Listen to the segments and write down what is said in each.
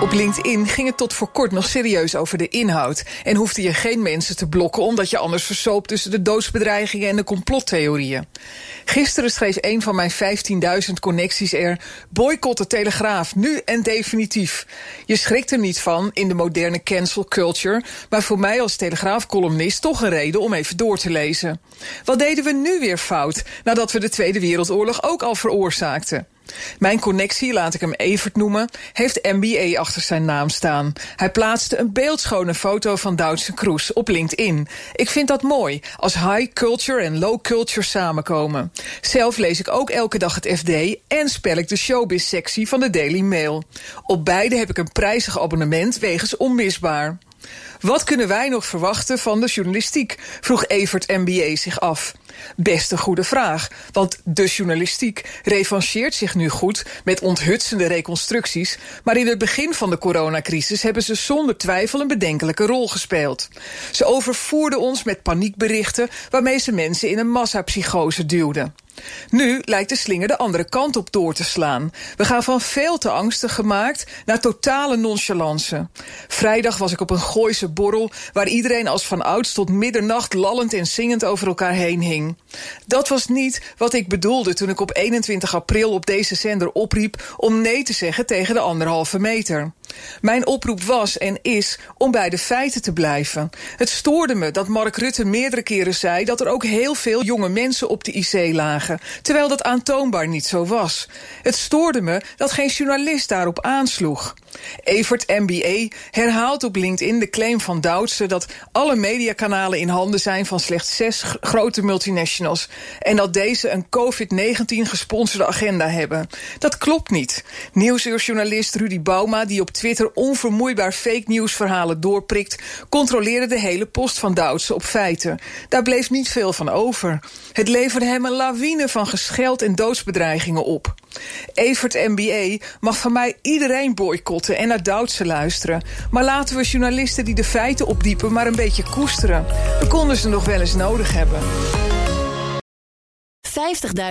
Op LinkedIn ging het tot voor kort nog serieus over de inhoud. En hoefde je geen mensen te blokken omdat je anders versoopt tussen de doodsbedreigingen en de complottheorieën. Gisteren schreef een van mijn 15.000 connecties er: boycott de Telegraaf, nu en definitief. Je schrikt er niet van in de moderne cancel culture, maar voor mij als Telegraaf-columnist toch een reden om even door te lezen. Wat deden we nu weer fout nadat we de Tweede Wereldoorlog ook al veroorzaakten? Mijn connectie, laat ik hem Evert noemen, heeft MBA achter zijn naam staan. Hij plaatste een beeldschone foto van Duitse Kroes op LinkedIn. Ik vind dat mooi, als high culture en low culture samenkomen. Zelf lees ik ook elke dag het FD en spel ik de showbiz-sectie van de Daily Mail. Op beide heb ik een prijzig abonnement wegens onmisbaar. Wat kunnen wij nog verwachten van de journalistiek? vroeg Evert MBA zich af. Best een goede vraag, want de journalistiek revancheert zich nu goed met onthutsende reconstructies, maar in het begin van de coronacrisis hebben ze zonder twijfel een bedenkelijke rol gespeeld. Ze overvoerden ons met paniekberichten waarmee ze mensen in een massapsychose duwden. Nu lijkt de slinger de andere kant op door te slaan. We gaan van veel te angstig gemaakt naar totale nonchalance. Vrijdag was ik op een Gooise borrel waar iedereen als van ouds tot middernacht lallend en zingend over elkaar heen hing. Dat was niet wat ik bedoelde toen ik op 21 april op deze zender opriep om nee te zeggen tegen de anderhalve meter. Mijn oproep was en is om bij de feiten te blijven. Het stoorde me dat Mark Rutte meerdere keren zei dat er ook heel veel jonge mensen op de IC lagen, terwijl dat aantoonbaar niet zo was. Het stoorde me dat geen journalist daarop aansloeg. Evert MBA herhaalt op LinkedIn de claim van Doutse dat alle mediakanalen in handen zijn van slechts zes grote multinationals en dat deze een COVID-19 gesponsorde agenda hebben. Dat klopt niet. Nieuwsuurjournalist Rudy Bauma, die op Twitter onvermoeibaar fake nieuwsverhalen doorprikt, controleerde de hele post van Doutse op feiten. Daar bleef niet veel van over. Het leverde hem een lawine van gescheld en doodsbedreigingen op. Evert MBA mag van mij iedereen boycotten en naar Duitse luisteren. Maar laten we journalisten die de feiten opdiepen maar een beetje koesteren. We konden ze nog wel eens nodig hebben.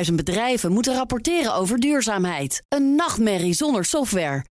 50.000 bedrijven moeten rapporteren over duurzaamheid. Een nachtmerrie zonder software.